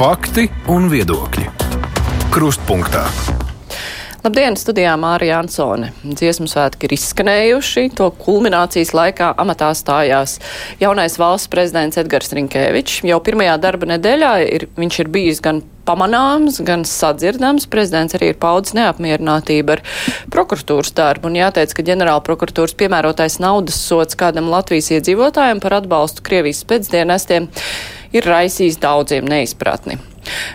Fakti un viedokļi. Krustpunktā. Labdien, studijā Mārija Ansone. Dziesmu svētki ir izskanējuši. To kulminācijas laikā amatā stājās jaunais valsts prezidents Edgars Rinkēvičs. Jau pirmajā darba nedēļā ir, viņš ir bijis gan pamanāms, gan sadzirdams. Prezidents arī ir paudzis neapmierinātību ar prokuratūras darbu un jāteic, ka ģenerāla prokuratūras piemērotais naudas sots kādam Latvijas iedzīvotājiem par atbalstu Krievijas pēcdienestiem ir raisījis daudziem neizpratni.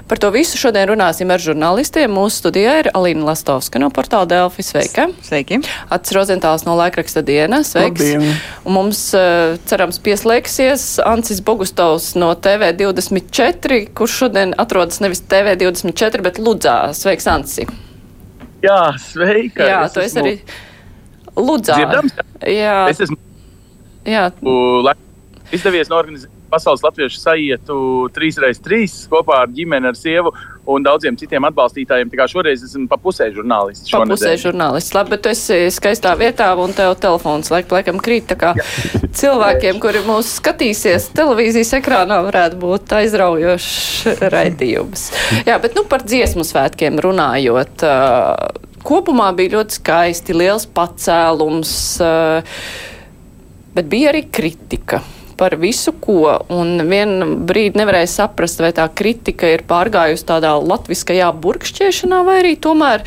Par to visu šodien runāsim ar žurnālistiem. Mūsu studijā ir Alīna Lastovska no portāla Delfi. Sveika! Sveiki! Ats Rozentāls no laikraksta dienas. Sveiks! Labdien. Un mums, eh, cerams, pieslēgsies Ancis Bogustovs no TV24, kurš šodien atrodas nevis TV24, bet Ludzā. Sveiks, Anci! Jā, sveika! Jā, Es tu esi esmu arī Ludzā. Dzirdams? Jā, Es esmu jā, lai- izdevies norganizēt pasaules latviešu sajietu 3x3 kopā ar ģimeni, ar sievu un daudziem citiem atbalstītājiem. Tā kā šoreiz esmu pa pusē žurnālists. Pa pusē žurnālists. Labi, bet tu esi skaistā vietā un tev telefons laik, laikam krīt. Tā kā cilvēkiem, kuri mūs skatīsies televīzijas ekrānā, varētu būt aizraujošs raidījums. Jā, bet nu par dziesmu svētkiem runājot. Kopumā bija ļoti skaisti, liels pacēlums, bet bija arī kritika. Par visu, ko. Un vienā brīdī nevarēja saprast, vai tā kritika ir pārgājusi tādā latviskajā burkšķiešanā, vai arī tomēr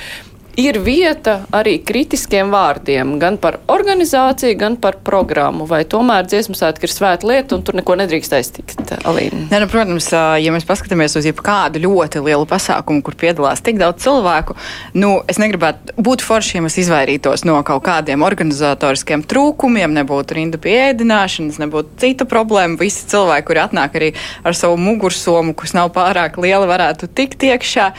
ir vieta arī kritiskiem vārdiem, gan par organizāciju, gan par programmu. Vai tomēr dziesmu svētki ir svēta lieta un tur neko nedrīkst aiztikt, Alīna? Ne, nu, protams, ja mēs paskatāmies uz jebkādu ļoti lielu pasākumu, kur piedalās tik daudz cilvēku, nu, es negribētu būt forši, ja mēs izvairītos no kaut kādiem organizatoriskiem trūkumiem, nebūtu rinda pie ēdināšanas, nebūtu citu problēmu. Visi cilvēki, kuri atnāk arī ar savu mugursomu, kas nav pārāk liela, varētu tikt iekšā.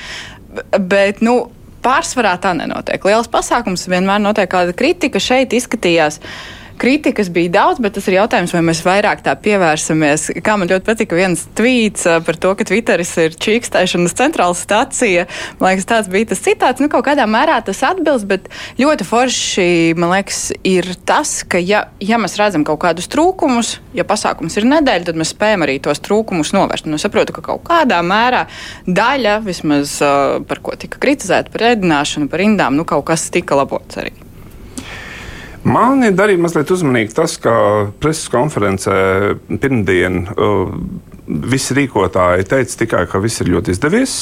Bet, nu, Pārsvarā tā nenotiek. Liels pasākums vienmēr notiek kāda kritika. Šeit izskatījās, kritikas bija daudz, bet tas ir jautājums, vai mēs vairāk tā pievērsamies. Kā man ļoti patika viens tvīts par to, ka Twitteris ir čīkstēšanas centrāla stacija. Man liekas, tāds bija tas citāts. Nu, kaut kādā mērā tas atbilst, bet ļoti forši, man liekas, ir tas, ka ja, ja mēs redzam kaut kādus trūkumus, ja pasākums ir nedēļa, tad mēs spējam arī tos trūkumus novērst. Un es saprotu, ka kaut kādā mērā daļa, vismaz par ko tika kritizēta, par ēdināšanu, par indām, nu kaut kas tika labots arī. Man ir darījis mazliet uzmanīgi tas, ka preses konferencē pirmdien uh, visi rīkotāji teica tikai, ka viss ir ļoti izdevies.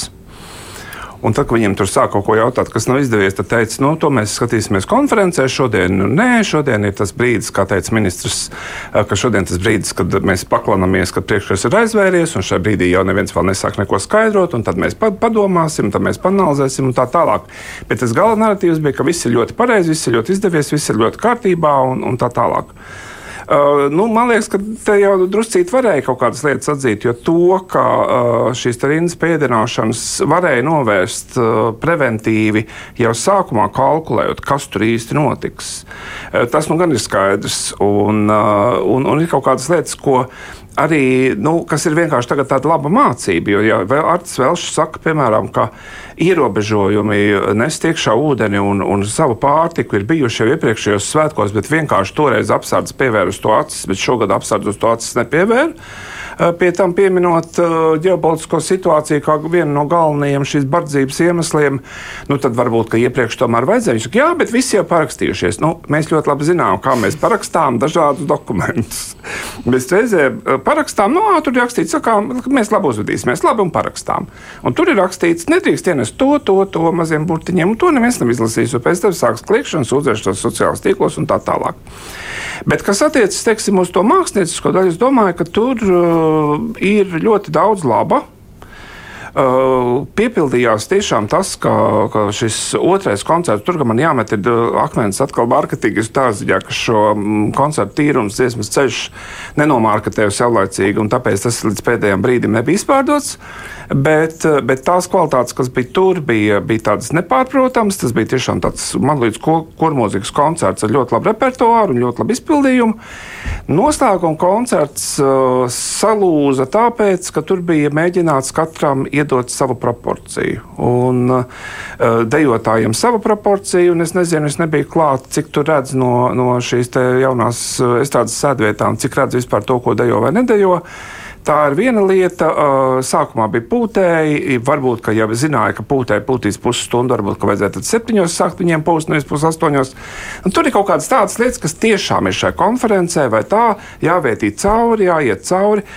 Un tad, kad viņiem tur sāk kaut ko jautāt, kas nav izdevies, tad teica, nu, to mēs skatīsimies konferencē šodien. Nu, nē, šodien ir tas brīdis, kā teica ministrs, eh, ka šodien tas brīdis, kad mēs paklanamies, kad priekškars ir aizvēries, un šajā brīdī jau neviens vēl nesāk neko skaidrot, un tad mēs pa- padomāsim, tad mēs panalizēsim un tā tālāk. Bet tas gala narratīvs bija, ka viss ir ļoti pareizi, viss ir ļoti izdevies, viss ir ļoti kārtībā un, un tā tālāk. Uh, nu, man liekas, ka te jau druscīt varēja kaut kādas lietas atzīt, jo to, ka uh, šīs rindas pēdināšanas varēja novērst uh, preventīvi jau sākumā kalkulējot, kas tur īsti notiks. Uh, tas nu gan ir skaidrs. Un, uh, un, un ir kaut kādas lietas, ko arī, nu, kas ir vienkārši tāda laba mācība. Jo, ja Arts Velšs saka, piemēram, ka ierobežojumi nest iekšā ūdeni un, un savu pārtiku ir bijuši jau iepriekšējos svētkos, bet vienkārši toreiz apsardz pievēra uz to acis, bet šogad apsardz uz to acis nepievēra. Eh, Pie tam pieminot uh, ģeopolitisko situāciju kā vienu no galvenajiem šīs bardzības iemesliem, nu tad varbūt, ka iepriekš tomēr vajadzēja. Viņš saka, jā, bet visi jau parakstījušies. Nu, mēs ļoti labi zinām, kā mēs parakstām dažādus dokumentus. Mēs reizē eh, parakstām, no ā, tur ir rakstīts, sakām, mēs labi uzvedīsimies, labi un parakstām. Un tur ir rakstīts, nedrīkst ienest to, to, to maziem burtiņiem, un to neviens nav izlasījis. Pēc tam sāks kliekšana, sūdzēšanās sociālajos tīklos un tā tālāk. Bet kas attiecas teiksim, uz to māksliniecisko daļu, es domāju, ka tur uh, ir ļoti daudz laba. Piepildījās tiešām tas, ka, ka šis otrais koncerts, tur man jāmet ir akmens atkal mārketingas dārziņā, ka šo mm, koncertu tīrums dziesmas ceļš nenomārketēja saulaicīgi, un tāpēc tas līdz pēdējiem brīdim nebija izpārdots. Bet, uh, bet tās kvalitātes, kas bija tur, bija, bija tādas nepārprotamas. Tas bija tiešām tāds man līdz kormūzikas koncerts ar ļoti labu repertuāru un ļoti labu izpildījumu. Noslēguma koncerts uh, salūza tāpēc, ka tur bija mēģināts katram iedot savu proporciju. Un uh, dejotājiem savu proporciju, un es nezinu, es nebiju klāt, cik tur redz no, no šīs jaunās uh, estādes sēdvietām, cik redz vispār to, ko dejo vai nedejo. Tā ir viena lieta. Sākumā bija pūtēji. Varbūt, ka jau zināja, ka pūtēji pūtīs pusstundu, varbūt, ka vajadzētu septiņos sākt viņiem pūst, nevis pusastoņos. Un tur ir kaut kādas tādas lietas, kas tiešām ir šajā konferencē, vai tā jāvērtī cauri, jāiet cauri.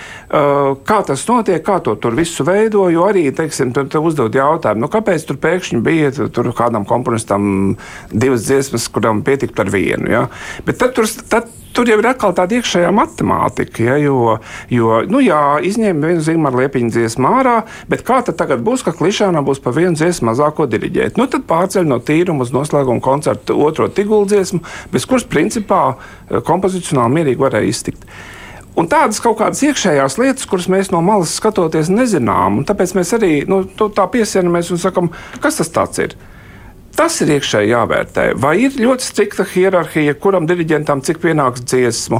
Kā tas notiek, kā to tur visu veido, jo arī, teiksim, tur, tur uzdod jautājumu, nu, kāpēc tur pēkšņi bija tur kādam komponistam divas dziesmas, kuram pietiktu ar vienu. Ja? Bet tad tur, tad, Tur jau ir atkal tāda iekšējā matemātika, ja, jo, jo nu, jā, izņēma vienu zīmēru liepiņu dziesmu ārā, bet kā tad tagad būs, ka klišānā būs pa vienu dziesmu mazāko diriģēt? Nu, tad pārceļ no tīruma uz noslēguma koncertu otro tigulu dziesmu, bez kuras principā eh, kompozicionāli mierīgi varēja iztikt. Un tādas kaut kādas iekšējās lietas, kuras mēs no malas skatoties nezinām, un tāpēc mēs arī nu, tā piesienāmies un sakam, kas tas ir. Tas ir iekšēji jāvērtē. Vai ir ļoti strikta hierarhija, kuram diriģentam cik pienāks dziesmu,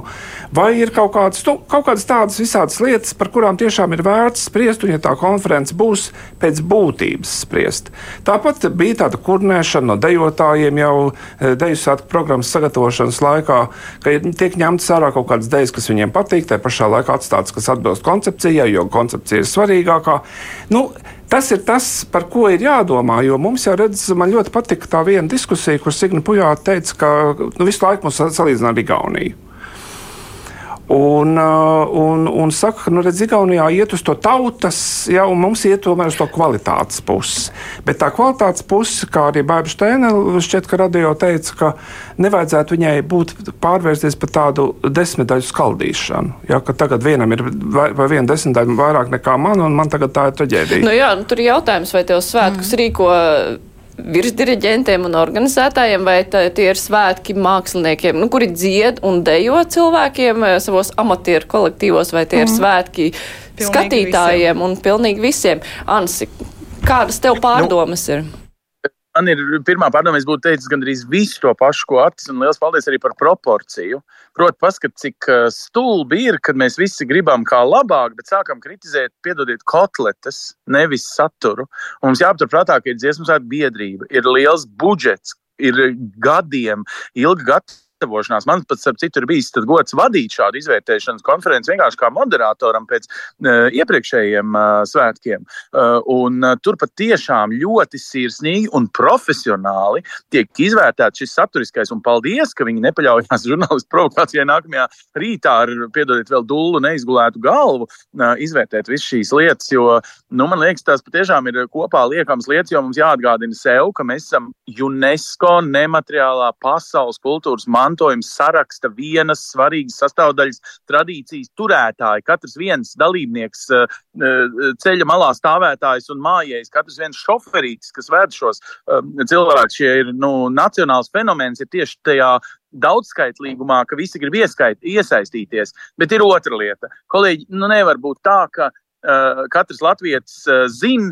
vai ir kaut kādas, nu, kaut kādas tādas visādas lietas, par kurām tiešām ir vērts spriest, un ja tā konference būs pēc būtības spriest. Tāpat bija tāda kurnēšana no dejotājiem jau e, deju svētku programmas sagatavošanas laikā, ka tiek ņemtas ārā kaut kādas dejas, kas viņiem patīk, tā pašā laikā atstātas, kas atbilst koncepcijai, jo koncepcija ir svarīgākā. Nu, Tas ir tas, par ko ir jādomā. Jo mums jau redz, man ļoti patika tā viena diskusija, kur Signa Pujāta teica, ka nu, visu laiku mums salīdzina ar Igauniju. Un, uh, un, un saka, ka nu, redz, Igaunijā iet uz to tautas, ja, un mums iet tomēr uz to kvalitātes pusi. Bet tā kvalitātes puse, kā arī Bāba Steina šķiet, ka radio teica, ka nevajadzētu viņai būt pārvērsties par tādu desmitdaļu skaldīšanu. Ja, ka tagad vienam ir vai, vai viena desmitdaļa vairāk nekā man, un man tagad tā ir traģēdija. Nu jā, nu, tur ir jautājums, vai tev svētkus mm. rīko virsdiriģentiem un organizētājiem, vai tie ir svētki māksliniekiem, nu, kuri dzied un dejo cilvēkiem eh, savos amatieru kolektīvos, vai tie mm. ir mhm. svētki pilnīgi skatītājiem visiem. un pilnīgi visiem. Ansi, kādas tev nu, pārdomas nu, ir? Man ir pirmā pārdoma, es būtu teicis gandrīz visu to pašu, ko Atis, un liels paldies arī par proporciju. Proti, paskat, cik uh, stulbi ir, kad mēs visi gribam kā labāk, bet sākam kritizēt, piedodiet, kotletes, nevis saturu. Un mums jāpaturprātā, ka ir dziesmu svētku biedrība, ir liels budžets, ir gadiem, ilgi gadu gatavošanās. Man pat, starp citu, ir bijis gods vadīt šādu izvērtēšanas konferenci vienkārši kā moderatoram pēc uh, iepriekšējiem uh, svētkiem. Uh, un, uh, tur pat tiešām ļoti sirsnīgi un profesionāli tiek izvērtēts šis saturiskais. Un paldies, ka viņi nepaļaujās žurnālistu provokācijai nākamajā rītā ar, piedodiet, vēl dullu neizgulētu galvu uh, izvērtēt visas šīs lietas. Jo, nu, man liekas, tās patiešām ir kopā liekamas lietas, jo mums jāatgādina sev, ka mēs esam UNESCO nemateriālā pasaules kultūras mantojuma mantojuma saraksta vienas svarīgas sastāvdaļas tradīcijas turētāji. Katrs viens dalībnieks, eh, eh, ceļa malā stāvētājs un mājējs, katrs viens šoferītis, kas ved šos eh, cilvēkus. Šie ir nu, nacionāls fenomens, ir tieši tajā daudzskaitlīgumā, ka visi grib ieskait, iesaistīties. Bet ir otra lieta. Kolēģi, nu nevar būt tā, ka uh, katrs latviečs uh, zina,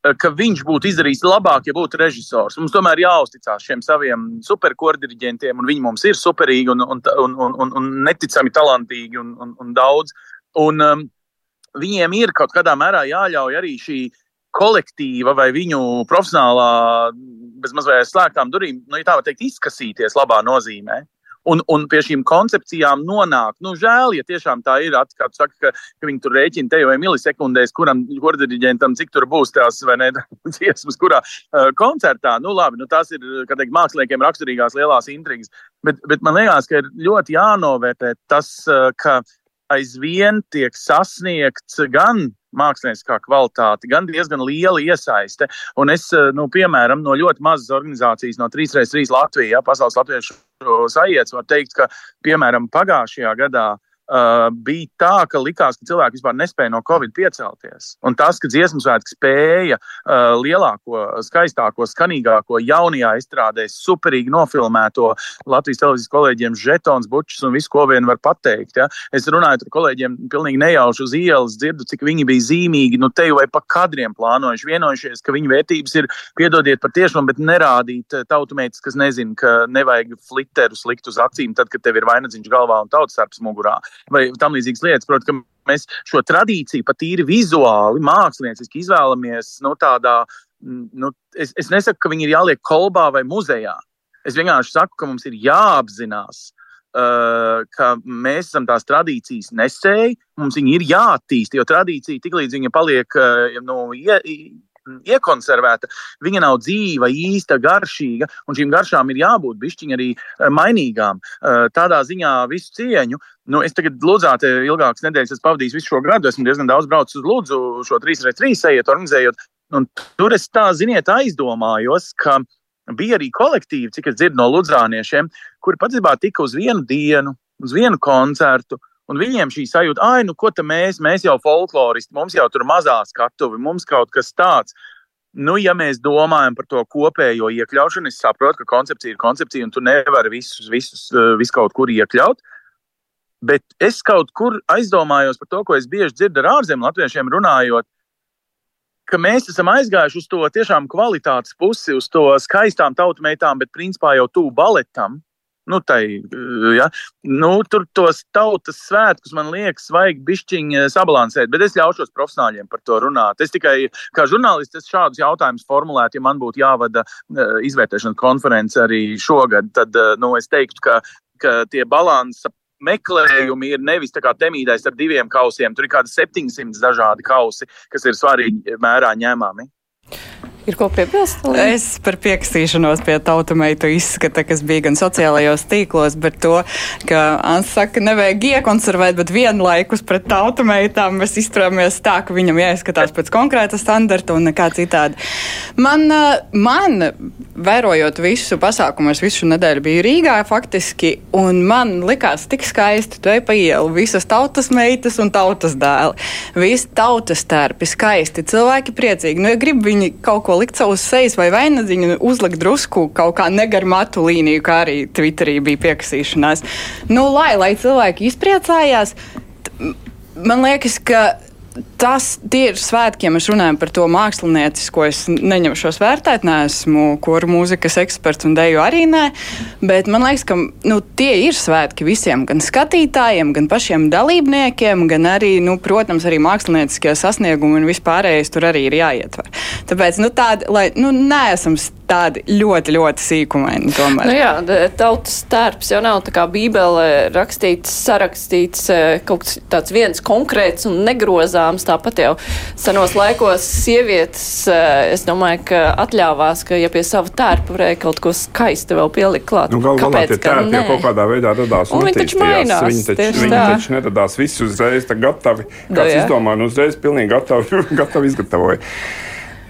ka viņš būtu izdarījis labāk, ja būtu režisors. Mums tomēr jāuzticas šiem saviem superkordirigentiem, un viņi mums ir superīgi un, un, un, un, un neticami talantīgi un, un, un daudz. Un, um, viņiem ir kaut kādā mērā jāļauj arī šī kolektīva vai viņu profesionālā, bez mazliet slēgtām durvīm, nu, ja tā var teikt, izkasīties labā nozīmē un, un pie šīm koncepcijām nonāk. Nu, žēl, ja tiešām tā ir. Kā tu saki, ka, ka viņi tur rēķina te jau milisekundēs, kuram kordiriģentam cik tur būs tās ne dziesmas, kurā uh, koncertā. Nu, labi, nu, tās ir teikt, māksliniekiem raksturīgās lielās intrigas. Bet, bet man liekas, ka ir ļoti jānovērtē tas, uh, ka aizvien tiek sasniegts gan mākslinieckā kvalitāte, gan diezgan liela iesaiste. Un es, nu, piemēram, no ļoti mazas organizācijas, no 3x3 Latvijā, Pasaules Latviešu sajēdz, var teikt, ka, piemēram, pagājušajā gadā uh, bija tā, ka likās, ka cilvēki vispār nespēja no Covid piecelties. Un tas, ka dziesmu svētki spēja uh, lielāko, skaistāko, skanīgāko, jaunajā izstrādē, superīgi nofilmēto Latvijas televīzijas kolēģiem žetons, bučus un visu, ko vien var pateikt. Ja? Es runāju ar kolēģiem, pilnīgi nejauši uz ielas, dzirdu, cik viņi bija zīmīgi, nu te jau vai pa kadriem plānojuši, vienojušies, ka viņu vērtības ir, piedodiet par tiešām, bet nerādīt uh, tautumētis, kas nezina, ka nevajag flitterus likt uz acīm, tad, kad tev ir vainagdziņš galvā un tautas starps mugurā vai tam līdzīgas lietas. Protams, mēs šo tradīciju pat īri vizuāli, mākslinieciski izvēlamies nu, tādā. Nu, es, es nesaku, ka viņi ir jāliek kolbā vai muzejā. Es vienkārši saku, ka mums ir jāapzinās, uh, ka mēs esam tās tradīcijas nesēji, mums viņi ir jāattīst, jo tradīcija tiklīdz viņa paliek uh, nu, ie, iekonservēta, viņa nav dzīva, īsta, garšīga, un šīm garšām ir jābūt bišķiņ arī mainīgām. Tādā ziņā visu cieņu. Nu, es tagad Ludzāte ilgākas nedēļas esmu pavadījis visu šo gadu, esmu diezgan daudz braucis uz Ludzu, šo 3x3 ejiet, organizējot. Un tur es tā, ziniet, aizdomājos, ka bija arī kolektīvi, cik es dzirdu no ludzāniešiem, kuri patiesībā tika uz vienu dienu, uz vienu koncertu, Un viņiem šī sajūta, ah, nu, ko mēs, mēs jau folkloristi, mums jau tur mazā skatuve, mums kaut kas tāds. Nu, ja mēs domājam par to kopējo iekļaušanu, es saprotu, ka koncepcija ir koncepcija, un tu nevari visus, visus, eh, visu kaut kur iekļaut. Bet es kaut kur aizdomājos par to, ko es bieži dzirdu ar ārzemju latviešiem runājot, ka mēs esam aizgājuši uz to tiešām kvalitātes pusi, uz to skaistām tautsmeitām, bet principā jau tuvu baletam. Nu, tai, eh, ja. nu, tur tos tautas svētkus man liekas, vajag bišķiņi eh, sabalansēt, bet es ļaušos profesionāļiem par to runāt. Es tikai kā žurnālists šādus jautājumus formulētu, ja man būtu jāvada uh, izvērtēšanas konference arī šogad, tad nu, es teiktu, ka, ka tie balansa meklējumi ir nevis tā kā temīdais ar diviem kausiem. Tur ir kādi 700 dažādi kausi, kas ir svarīgi mērā ņemami. Ir ko piebilst? Es par piekstīšanos pie tautameitu izskata, kas bija gan sociālajos tīklos, bet to, ka Ants saka, nevajag iekonservēt, bet vienlaikus pret tautameitām mēs izturāmies tā, ka viņam jāizskatās pēc konkrēta standarta un nekā citādi. Man, man vērojot visu pasākumu, es visu nedēļu biju Rīgā faktiski, un man likās tik skaisti, tu ej pa ielu, visas tautas meitas un tautas dēli, visi tautas tērpi, skaisti, cilvēki priecīgi. Nu, ja grib viņi kaut ko ko likt savus sejas vai vainadziņu, uzlikt drusku kaut kā negarmatu līniju, kā arī Twitterī bija piekasīšanās. Nu, lai, lai cilvēki izpriecājās, man liekas, ka tas ir svētki, ja mēs runājam par to māksliniecisko. Es neņemšos vērtēt, neesmu koru mūzikas eksperts un deju arī nē, bet man liekas, ka nu, tie ir svētki visiem, gan skatītājiem, gan pašiem dalībniekiem, gan arī, nu, protams, arī mākslinieckie sasniegumi un vispārējais tur arī ir jāietver. Tāpēc, nu, tādi, lai, nu, neesam tādi ļoti, ļoti sīkumaini. Tomēr. Nu jā, tautas tērps jau nav tā kā bībele rakstīts, sarakstīts e, kaut kas tāds viens konkrēts un negrozāms. Tāpat jau senos laikos sievietes, e, es domāju, ka atļāvās, ka ja pie sava tērpa varēja kaut ko skaistu vēl pielikt klāt. Nu, Galvā tie tērpi jau kaut kādā veidā radās. Un viņi taču mainās. Viņi taču, viņi taču neradās visi uzreiz gatavi. Nu Kāds no, izdomāja, nu uzreiz pilnīgi gatavi, gatavi izgatavoja.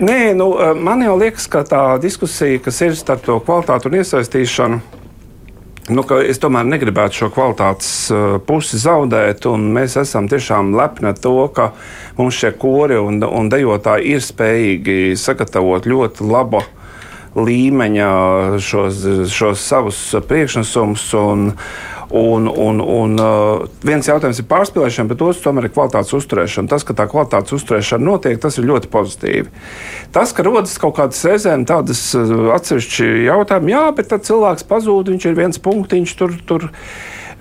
Nē, nu, eh, man jau liekas, ka tā diskusija, kas ir starp to kvalitāti un iesaistīšanu, nu, es tomēr negribētu šo kvalitātes uh, pusi zaudēt. Mēs esam tiešām lepni ar to, ka mums šie kori un, un dejotāji ir spējīgi sagatavot ļoti labu līmeņa šos, šos savus priekšnesumus. Un, Un, un, un uh, viens jautājums ir pārspīlēšana, bet otrs tomēr ir kvalitātes uzturēšana. Tas, ka tā kvalitātes uzturēšana notiek, tas ir ļoti pozitīvi. Tas, ka rodas kaut kādas reizēm tādas uh, atsevišķi jautājumi, jā, bet tad cilvēks pazūd, viņš ir viens punktiņš tur. tur.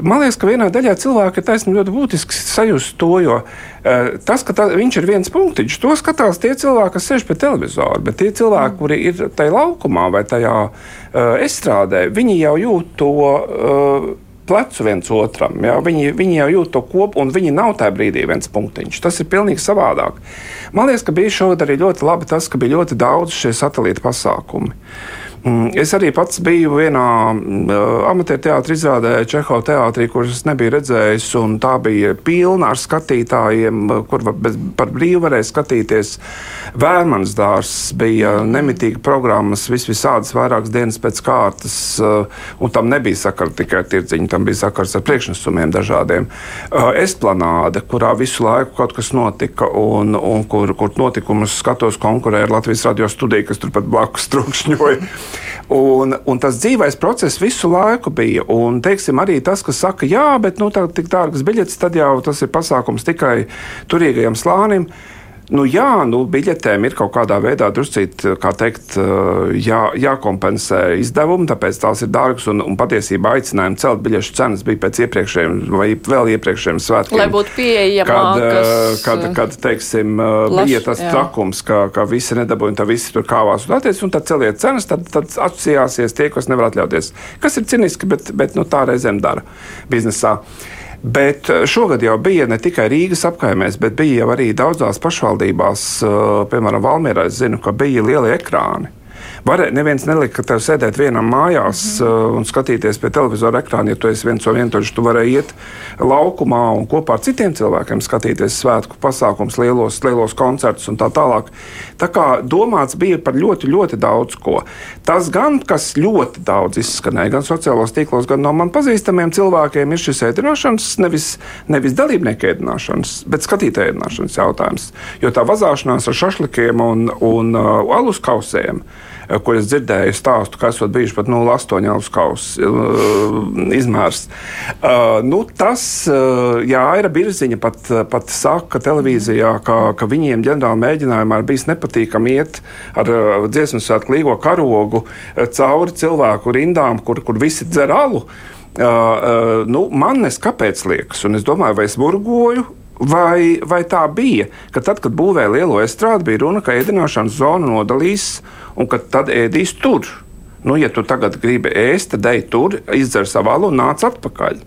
Man liekas, ka vienā daļā cilvēka ir taisnība ļoti būtiski sajust to, jo uh, tas, ka tā, viņš ir viens punktiņš, to skatās tie cilvēki, kas sēž pie televizora. Bet tie cilvēki, mm. kuri ir tajā laukumā vai tajā uh, estrādē, viņi jau jūt to. Uh, plecu viens otram. Ja? Viņi, viņi jau jūt to kopu, un viņi nav tajā brīdī viens punktiņš. Tas ir pilnīgi savādāk. Man liekas, ka bija šogad arī ļoti labi tas, ka bija ļoti daudz šie satelīta pasākumi. Mm, es arī pats biju vienā mm, amatieru teātrī izrādē, Čehova teātrī, kuras nebiju redzējis. Tā bija pilna ar skatītājiem, kur par brīvu varēja skatīties. Vērmans dārsts bija nemitīgi programmas, vis visādas vairākas dienas pēc kārtas, eh, tam nebija sakara tikai ar tirdziņu, tam bija sakars ar priekšnesumiem dažādiem. Eh, esplanāde, kurā visu laiku kaut kas notika, un, un kur, kur notikumus skatos konkurēja ar Latvijas radio studiju, kas turpat blakus trūkšņoja. Un, un tas dzīvais process visu laiku bija. Un, teiksim, arī tas, kas saka, jā, bet nu, tā, tik dārgas biļetes, tad jau tas ir pasākums tikai turīgajam slānim. Nu, jā, nu, biļetēm ir kaut kādā veidā druscīt, kā teikt, jā, jākompensē izdevumi, tāpēc tās ir dārgas. Un, un patiesībā aicinājumi celt biļešu cenas bija pēc iepriekšējiem vai vēl iepriekšējiem svētkiem. Lai būtu pieejamākas. Kad, kad, kad teiksim, plaš, bija tas jā. trakums, ka, ka visi nedabūja un tā visi tur kāvās un attiec, un tad celiet cenas, tad, tad asociāsies tie, kas nevar atļauties. Kas ir ciniski, bet, bet nu, tā reizēm dara biznesā. Bet eh, šogad jau bija ne tikai Rīgas apkaimēs, bet bija arī daudzās pašvaldībās, eh, piemēram, Valmjerā. Es zinu, ka bija lieli ekrāni. Varē, neviens nelika tev sēdēt vienam mājās mm -hmm. un skatīties pie televizora ekrāna. Ja tu esi viens no vientuļš, tu vari iet laukumā un kopā ar citiem cilvēkiem skatīties svētku pasākumus, lielos, lielos koncertus un tā tālāk. Tā kā domāts bija par ļoti, ļoti daudz ko. Tas gan, kas ļoti daudz izskanēja, gan sociālos tīklos, gan no man pazīstamiem cilvēkiem, ir šis ēdināšanas, nevis, nevis dalībnieku ēdināšanas, bet skatītāju ēdināšanas jautājums. Jo tā vazāšanās ar šašlikiem un, un uh, alus kausiem kur es dzirdēju stāstu, ka esot bijuši pat 0,8 alus kausa izmērs. Uh, nu, tas, uh, jā, Aira Birziņa pat, pat saka televīzijā, ka, ka viņiem ģenerāla mēģinājumā ir bijis nepatīkami iet ar dziesmu svētku līgo karogu cauri cilvēku rindām, kur, kur visi dzer alu. Uh, uh, nu, man neskapēc liekas, un es domāju, vai es burgoju, vai, vai tā bija, ka tad, kad būvēja lielo estrādi, bija runa, ka ēdināšanas zonu nodalīs un ka tad ēdīs tur. Nu, ja tu tagad gribi ēst, tad ej tur, izdzer savu alu un nāc atpakaļ.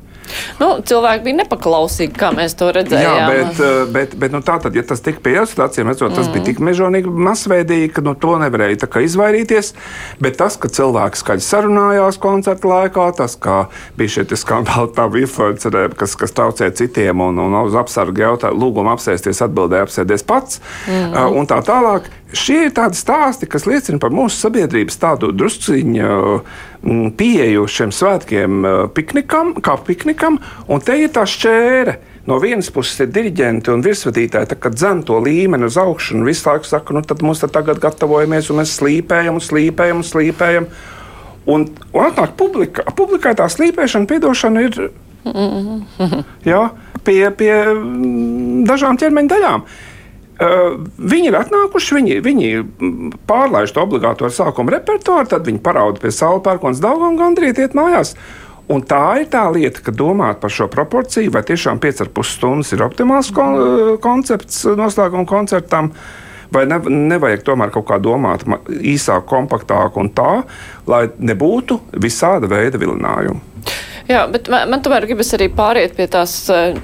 Nu, cilvēki bija nepaklausīgi, kā mēs to redzējām. Jā, bet, eh, bet, bet nu, tā tad, ja tas tika pieļauts, tad acīm redzot, tas mm. bija tik mežonīgi masveidīgi, ka no nu, to nevarēja izvairīties. Bet tas, ka cilvēki skaļi sarunājās koncerta laikā, tas, ka bija šie skandāli tā influenceriem, kas, kas traucē citiem un, un uz apsargu jautājumu, lūgumu apsēsties, atbildēja apsēdies pats mm. uh, un tā tālāk. Šie ir tādi stāsti, kas liecina par mūsu sabiedrības tādu drusciņu mm, pieeju šiem svētkiem uh, piknikam, kā piknikam, un te ir tā šķēre. No vienas puses ir diriģenti un virsvadītāji, kad dzem to līmeni uz augšu, un visu laiku saka, nu tad mums tad tagad gatavojamies, un mēs slīpējam, un slīpējam, un slīpējam. Un, un atnāk publika. Publikai tā slīpēšana, piedošana ir jā, pie, pie mm, dažām ķermeņa daļām. Uh, viņi ir atnākuši, viņi, viņi pārlaiž to obligāto sākuma repertuāru, tad viņi parauda pie saules pērkons un gandrīz iet mājās. Un tā ir tā lieta, ka domāt par šo proporciju, vai tiešām 5,5 stundas ir optimāls kon koncepts noslēguma koncertam, vai ne, nevajag tomēr kaut kā domāt īsāk, kompaktāk un tā, lai nebūtu visāda veida vilinājumu. Jā, bet man, man tomēr gribas arī pāriet pie tās uh,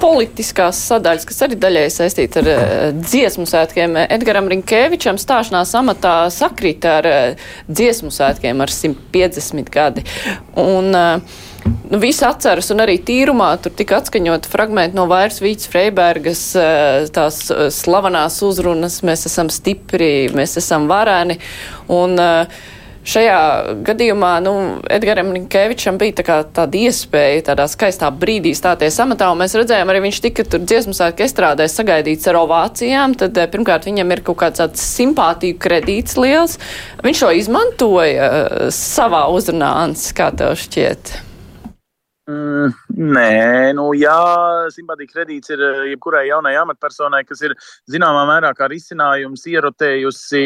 politiskās sadaļas, kas arī daļai saistīta ar uh, dziesmu svētkiem. Edgaram Rinkēvičam stāšanās amatā sakrīt ar uh, dziesmu svētkiem ar 150 gadi. Un, uh, Nu, visi atceras, un arī tīrumā tur tika atskaņot fragmenti no Vairs Vīts Freibergas, tās slavenās uzrunas, mēs esam stipri, mēs esam vareni. Un, uh, Šajā gadījumā nu, Edgars Falks bija tā tāda iespēja, tādā skaistā brīdī stāties amatā, un mēs redzējām, arī viņš tika tur dziesmu svētku estrādē sagaidīts ar ovācijām. Tad eh, pirmkārt viņam ir kaut kāds tāds simpātiju kredīts liels. Viņš to izmantoja uh, savā uzrunā, Ants, kā tev šķiet? Mm, nē, nu jā, simpātija kredīts ir eh, jebkurai jaunai amatpersonai, kas ir zināmā mērā kā risinājums ierotējusi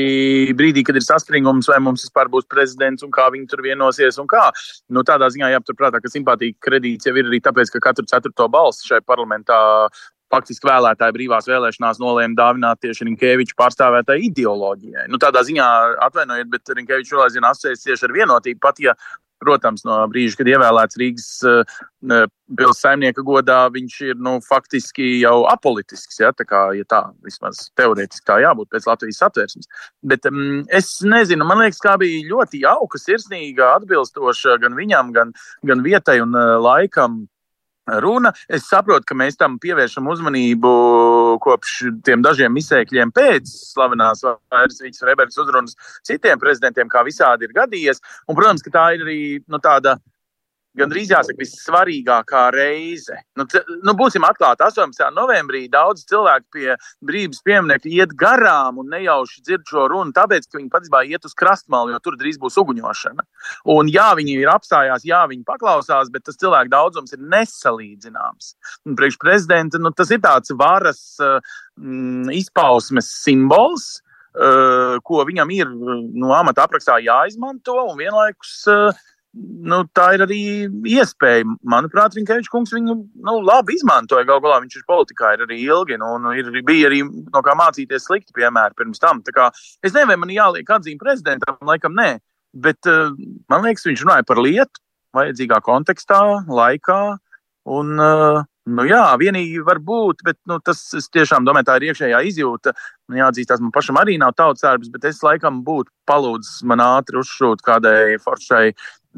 brīdī, kad ir saspringums, vai mums vispār būs prezidents un kā viņi tur vienosies un kā. Nu, tādā ziņā jāpaturprātā, ka simpātija kredīts jau ir arī tāpēc, ka katru ceturto balsu šai parlamentā faktiski vēlētāji brīvās vēlēšanās nolēma dāvināt tieši Rinkēviča pārstāvētai ideoloģijai. Nu, tādā ziņā atvainojiet, bet Rinkēvičs vēl aizvien asociējas tieši ar vienotību, pat ja Protams, no brīža, kad ievēlēts Rīgas uh, pilsētas saimnieka godā, viņš ir nu, faktiski jau apolitisks. Ja, tā kā ja tā vismaz teorētiski tā jābūt pēc Latvijas satversmes. Bet um, es nezinu, man liekas, kā bija ļoti jauka, sirsnīga, atbilstoša gan viņam, gan, gan vietai un uh, laikam runa. Es saprotu, ka mēs tam pievēršam uzmanību kopš tiem dažiem izsēkļiem pēc slavenās Vairsvītas Rebergas uzrunas citiem prezidentiem, kā visādi ir gadījies. Un, protams, ka tā ir arī nu, tāda gandrīz jāsaka, vissvarīgākā reize. Nu, nu, būsim atklāti, 18. novembrī daudz cilvēku pie brīvības pieminiekta iet garām un nejauši dzird šo runu, tāpēc, ka viņi patiesībā iet uz krastmalu, jo tur drīz būs uguņošana. Un jā, viņi ir apstājās, jā, viņi paklausās, bet tas cilvēku daudzums ir nesalīdzināms. Un priekš prezidenta nu, tas ir tāds varas mm, izpausmes simbols. Uh, ko viņam ir no nu, amata aprakstā jāizmanto, un vienlaikus uh, nu, tā ir arī iespēja. Manuprāt, Rinkevičs kungs viņu nu, labi izmantoja. Galu galā viņš ir politikā ir arī ilgi, nu, un ir, bija arī no kā mācīties slikti piemēri pirms tam. Es nezinu, vai man jāliek atzīme prezidentam, laikam nē, bet uh, man liekas, viņš runāja par lietu vajadzīgā kontekstā, laikā. Un, uh, Nu, jā, vienīgi var būt, bet nu, tas tiešām domāju, tā ir iekšējā izjūta. Nu, jāatzīstās, man pašam arī nav tautas darbs, bet es laikam būtu palūdzis man ātri uzšūt kādai foršai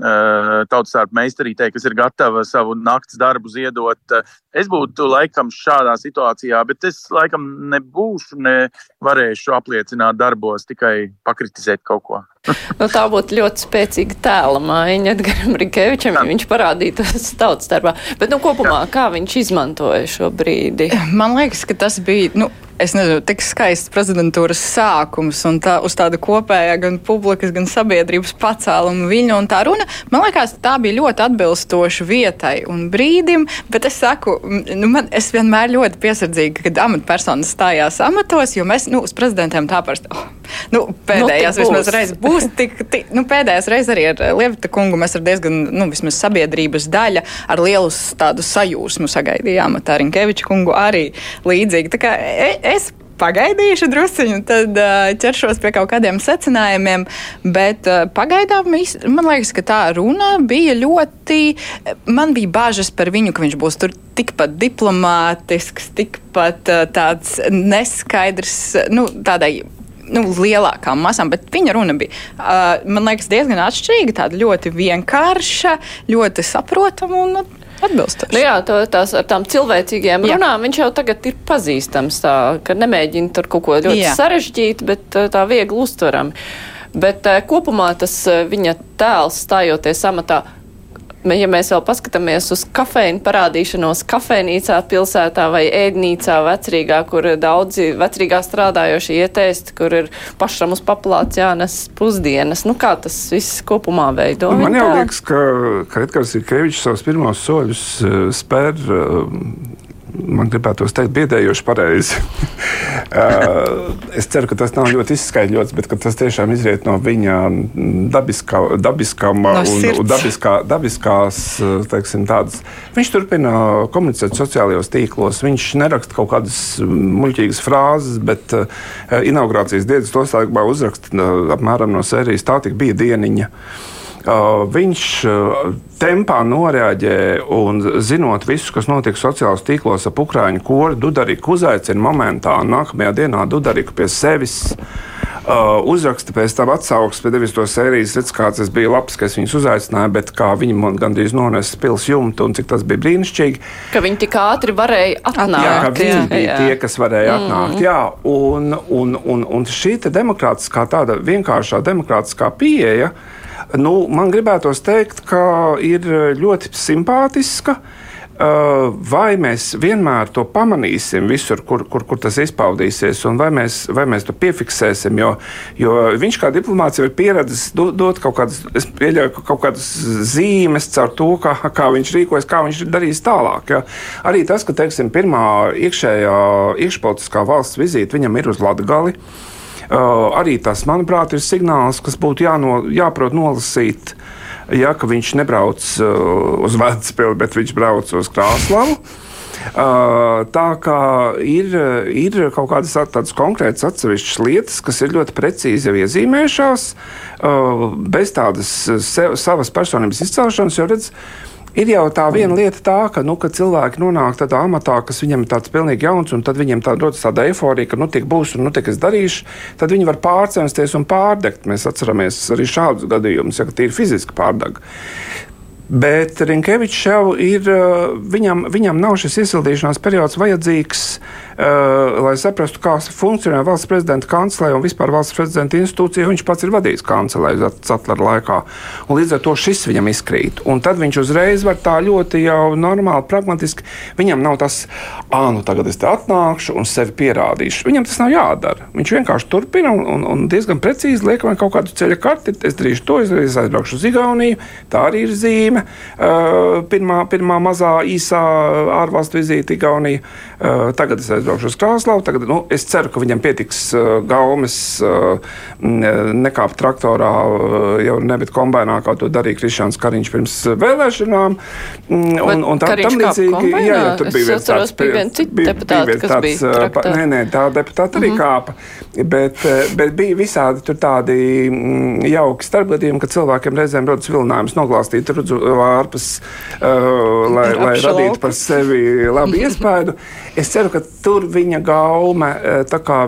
tautas darba meistarītei, kas ir gatava savu nakts darbu ziedot. Es būtu laikam šādā situācijā, bet es laikam nebūšu, ne varēšu apliecināt darbos, tikai pakritizēt kaut ko. nu, tā būtu ļoti spēcīga tēla maiņa Edgars Rikevičam, ja viņš parādītos tautas darbā. Bet, nu, kopumā, kā viņš izmantoja šo brīdi? Man liekas, ka tas bija. Nu, es nezinu, tik skaists prezidentūras sākums un tā, uz tāda kopējā gan publikas, gan sabiedrības pacēluma viņa un tā runa. Man liekas, tā bija ļoti atbilstoša vietai un brīdim, bet es saku, nu, man, es vienmēr ļoti piesardzīgi, kad amatpersonas stājās amatos, jo mēs, nu, uz prezidentiem tā parasti. Oh, nu, pēdējās nu, vismaz reizes būs tik, tik nu, pēdējās reizes arī ar Lievita kungu mēs ar diezgan, nu, vismaz sabiedrības daļa ar lielu tādu sajūsmu sagaidījām. Tā Rinkeviča kungu arī līdzīgi. Tā kā e, es pagaidīšu druskuļu, tad uh, ķeršos pie kaut kādiem secinājumiem. Bet uh, pagaidām man liekas, ka tā runa bija ļoti. Man bija bažas par viņu, ka viņš būs tur tikpat diplomātisks, tikpat uh, tāds neskaidrs, nu, tādai nu, lielākām masām, bet viņa runa bija, uh, liekas, diezgan atšķirīga, tāda ļoti vienkārša, ļoti saprotama un atbilstoši. Nu jā, to, tās ar tām cilvēcīgajām jā. runām viņš jau tagad ir pazīstams, tā, ka nemēģina tur kaut ko ļoti jā. sarežģīt, bet tā viegli uztverami. Bet kopumā tas viņa tēls stājoties amatā ja mēs vēl paskatāmies uz kafēnu parādīšanos kafejnīcā, pilsētā vai ēdnīcā vecrīgā, kur daudzi vecrīgā strādājošie ietēst, kur ir pašam uz paplāts jānes pusdienas. Nu, kā tas viss kopumā veido? Man jau liekas, ka, ka Edgars Irkevičs savus pirmos soļus uh, spēr uh, man gribētos teikt, biedējoši pareizi. es ceru, ka tas nav ļoti izskaidrots, bet tas tiešām izriet no viņa dabiskā, dabiskām no un, un dabiskā, dabiskās, teiksim, tādas. Viņš turpina komunicēt sociālajos tīklos. Viņš neraksta kaut kādas muļķīgas frāzes, bet inaugurācijas dienas noslēgumā uzraksta apmēram no sērijas tā tik bija dieniņa. Viņš tempā noreaģē un zinot visu, kas notiek sociālajos tīklos ap Ukrāņu koru, Dudariku uzaicina momentā, nākamajā dienā Dudariku pie sevis. Uh, uzraksta pēc tam atsauksmes, pēc to sērijas, redz, kāds tas bija labs, ka es viņus uzaicināju, bet kā viņi man gandrīz nonesa pils jumtu un cik tas bija brīnišķīgi. Ka viņi tik ātri varēja atnākt. Jā, ka viņi jā, bija jā. tie, kas varēja mm. atnākt. Jā, un, un, un, un šī demokrātiskā, tāda vienkāršā demokrātiskā pieeja, Nu, man gribētos teikt, ka ir ļoti simpātiska. Uh, vai mēs vienmēr to pamanīsim, visur, kur, kur, kur tas izpaudīsies, un vai mēs, vai mēs to piefiksēsim? Jo, jo viņš kā diplomāts jau ir pieredzējis dot, kaut kādas, pieļauju, kaut kādas zīmes caur to, kā, kā viņš rīkojas, kā viņš darīs tālāk. Ja? Arī tas, ka teiksim, pirmā iekšējā iekšpolitiskā valsts vizīte viņam ir uz Latgali. Arī tas, manuprāt, ir signāls, kas būtu jāno, jāprot nolasīt. Ja, viņš nebrauc uz Vēncpili, bet viņš brauc uz Krāslavu. Tā kā ir, ir kaut kādas tādas konkrētas atsevišķas lietas, kas ir ļoti precīzi iezīmējušās, bez tādas sev, savas personības izcelšanas, jo redz, Ir jau tā viena lieta, tā, ka, nu, ka cilvēki nonāk tādā amatā, kas viņam ir tāds pilnīgi jauns, un tad viņiem tā rodas tāda eifórija, ka nu tik būs un nu tik es darīšu. Tad viņi var pārcensties un pārdegt. Mēs atceramies arī šādus gadījumus, ja tīri fiziski pārdeg. Bet Rinkevičs jau ir, viņam, viņam nav šis iesildīšanās periods vajadzīgs lai saprastu, kā funkcionē valsts prezidenta kancelē un vispār valsts prezidenta institūcija. Viņš pats ir vadījis kancelē Zatlera laikā. Un līdz ar to šis viņam izkrīt. Un tad viņš uzreiz var tā ļoti jau normāli, pragmatiski. Viņam nav tas, ah, nu tagad es te atnākšu un sevi pierādīšu. Viņam tas nav jādara. Viņš vienkārši turpina un, un, un diezgan precīzi liek man kaut kādu ceļa karti. Es darīšu to, es aizbraukšu uz Igauniju. Tā arī ir zīme. Uh, pirmā, pirmā mazā īsā ārvalstu vizīte Igaunija. Uh, tagad es aizbraukšu uz Krāslavu. Tagad, nu, es ceru, ka viņam pietiks uh, gaumes uh, nekāpt traktorā, uh, jau nebet kombinā, kā to darīja Krišāns Kariņš pirms vēlēšanām. Un, un tā tam līdzīgi, jā, jā, tur bija viens tāds, bija viens deputāts, bija kas tāds, bija traktā. nē, nē, tā deputāta arī mm -hmm. kāpa, bet, bet bija visādi tur tādi mm, jauki starpgadījumi, ka cilvēkiem reizēm rodas vilinājums noglāstīt rudzu vārpas, uh, lai, lai radītu par sevi labu iespēju. Es ceru, ka tur viņa gaume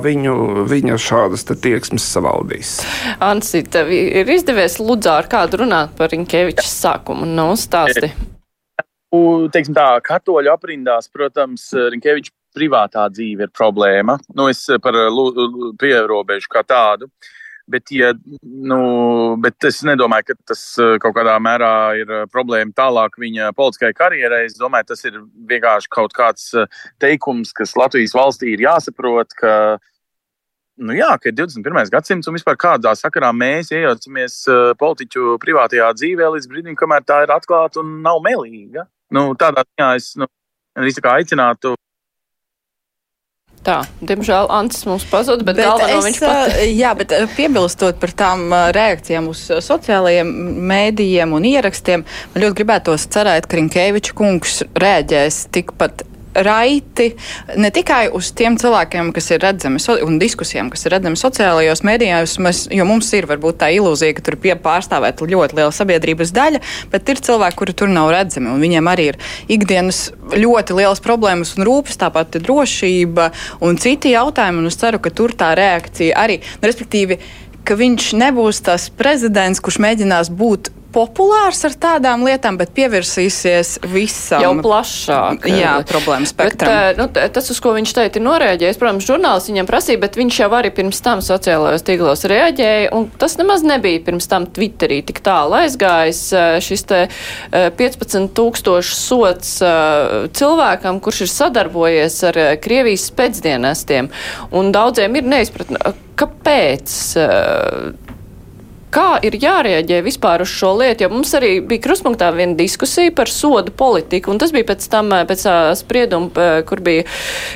viņu, viņa šādas tieksmes savaldīs. Ansi, tev ir izdevies Ludzā ar kādu runāt par Rinkēviča sākumu? Nav stāsti. Teiksim tā, katoļu aprindās, protams, Rinkēviča privātā dzīve ir problēma. Nu, es par pierobežu kā tādu. Uh, Bet, ja, nu, bet es nedomāju, ka tas eh, kaut kādā mērā ir eh, problēma tālāk viņa politiskajai karjerai. Es domāju, tas ir vienkārši kaut kāds eh, teikums, kas Latvijas valstī ir jāsaprot, ka, nu, jā, ka ir 21. gadsimts un vispār kādā sakarā mēs iejaucamies politiķu privātajā dzīvē līdz brīdim, kamēr tā ir atklāta un nav melīga. Nu, tādā ziņā es nu, aicinātu Tā, diemžēl Antis mums pazuda, bet, bet galveno es, viņš pat. Jā, bet piebilstot par tām reakcijām uz sociālajiem mēdījiem un ierakstiem, man ļoti gribētos cerēt, ka Rinkēviča kungs rēģēs tikpat raiti ne tikai uz tiem cilvēkiem, kas ir redzami, un diskusijām, kas ir redzami sociālajos mēdījos, mēs, jo mums ir varbūt tā ilūzija, ka tur ir pārstāvēta ļoti liela sabiedrības daļa, bet ir cilvēki, kuri tur nav redzami, un viņiem arī ir ikdienas ļoti lielas problēmas un rūpes, tāpat drošība un citi jautājumi, un es ceru, ka tur tā reakcija arī, respektīvi, ka viņš nebūs tas prezidents, kurš mēģinās būt populārs ar tādām lietām, bet pievērsīsies visam. Jau plašāk. Jā, problēma spektram. Bet, nu, tas, uz ko viņš teica, ir norēģējis. Protams, žurnālists viņam prasīja, bet viņš jau arī pirms tam sociālajos tīklos reaģēja, un tas nemaz nebija pirms tam Twitterī tik tālu aizgājis. Šis te 15 tūkstošu sots cilvēkam, kurš ir sadarbojies ar Krievijas spēcdienestiem, un daudziem ir neizpratne, kāpēc Kā ir jārēģē vispār uz šo lietu? Jo mums arī bija kruspunktā viena diskusija par sodu politiku, un tas bija pēc tam, eh, pēc sprieduma, eh, kur bija